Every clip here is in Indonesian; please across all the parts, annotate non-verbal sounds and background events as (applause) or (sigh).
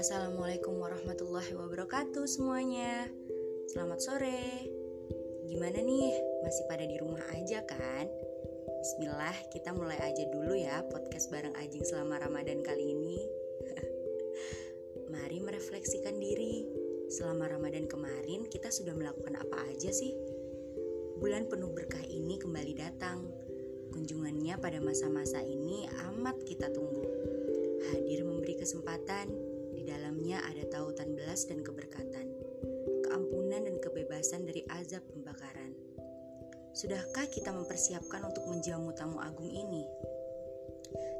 Assalamualaikum warahmatullahi wabarakatuh semuanya Selamat sore Gimana nih? Masih pada di rumah aja kan? Bismillah, kita mulai aja dulu ya podcast bareng Ajing selama Ramadan kali ini (laughs) Mari merefleksikan diri Selama Ramadan kemarin kita sudah melakukan apa aja sih? Bulan penuh berkah ini kembali datang Kunjungannya pada masa-masa ini amat kita tunggu Hadir memberi kesempatan dalamnya ada tautan belas dan keberkatan, keampunan dan kebebasan dari azab pembakaran. Sudahkah kita mempersiapkan untuk menjamu tamu agung ini?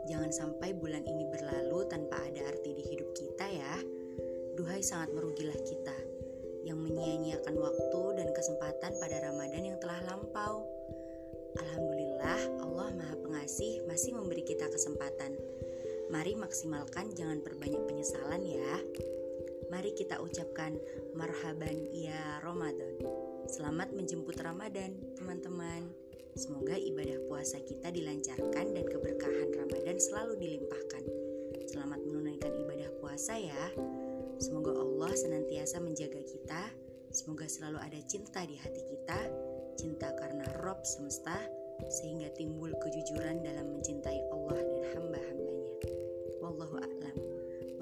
Jangan sampai bulan ini berlalu tanpa ada arti di hidup kita ya. Duhai sangat merugilah kita yang menyia-nyiakan waktu dan kesempatan pada Ramadan yang telah lampau. Kita kesempatan Mari maksimalkan jangan perbanyak penyesalan ya. Mari kita ucapkan marhaban ya Ramadan. Selamat menjemput Ramadan, teman-teman. Semoga ibadah puasa kita dilancarkan dan keberkahan Ramadan selalu dilimpahkan. Selamat menunaikan ibadah puasa ya. Semoga Allah senantiasa menjaga kita. Semoga selalu ada cinta di hati kita, cinta karena Rob semesta, sehingga timbul kejujuran dalam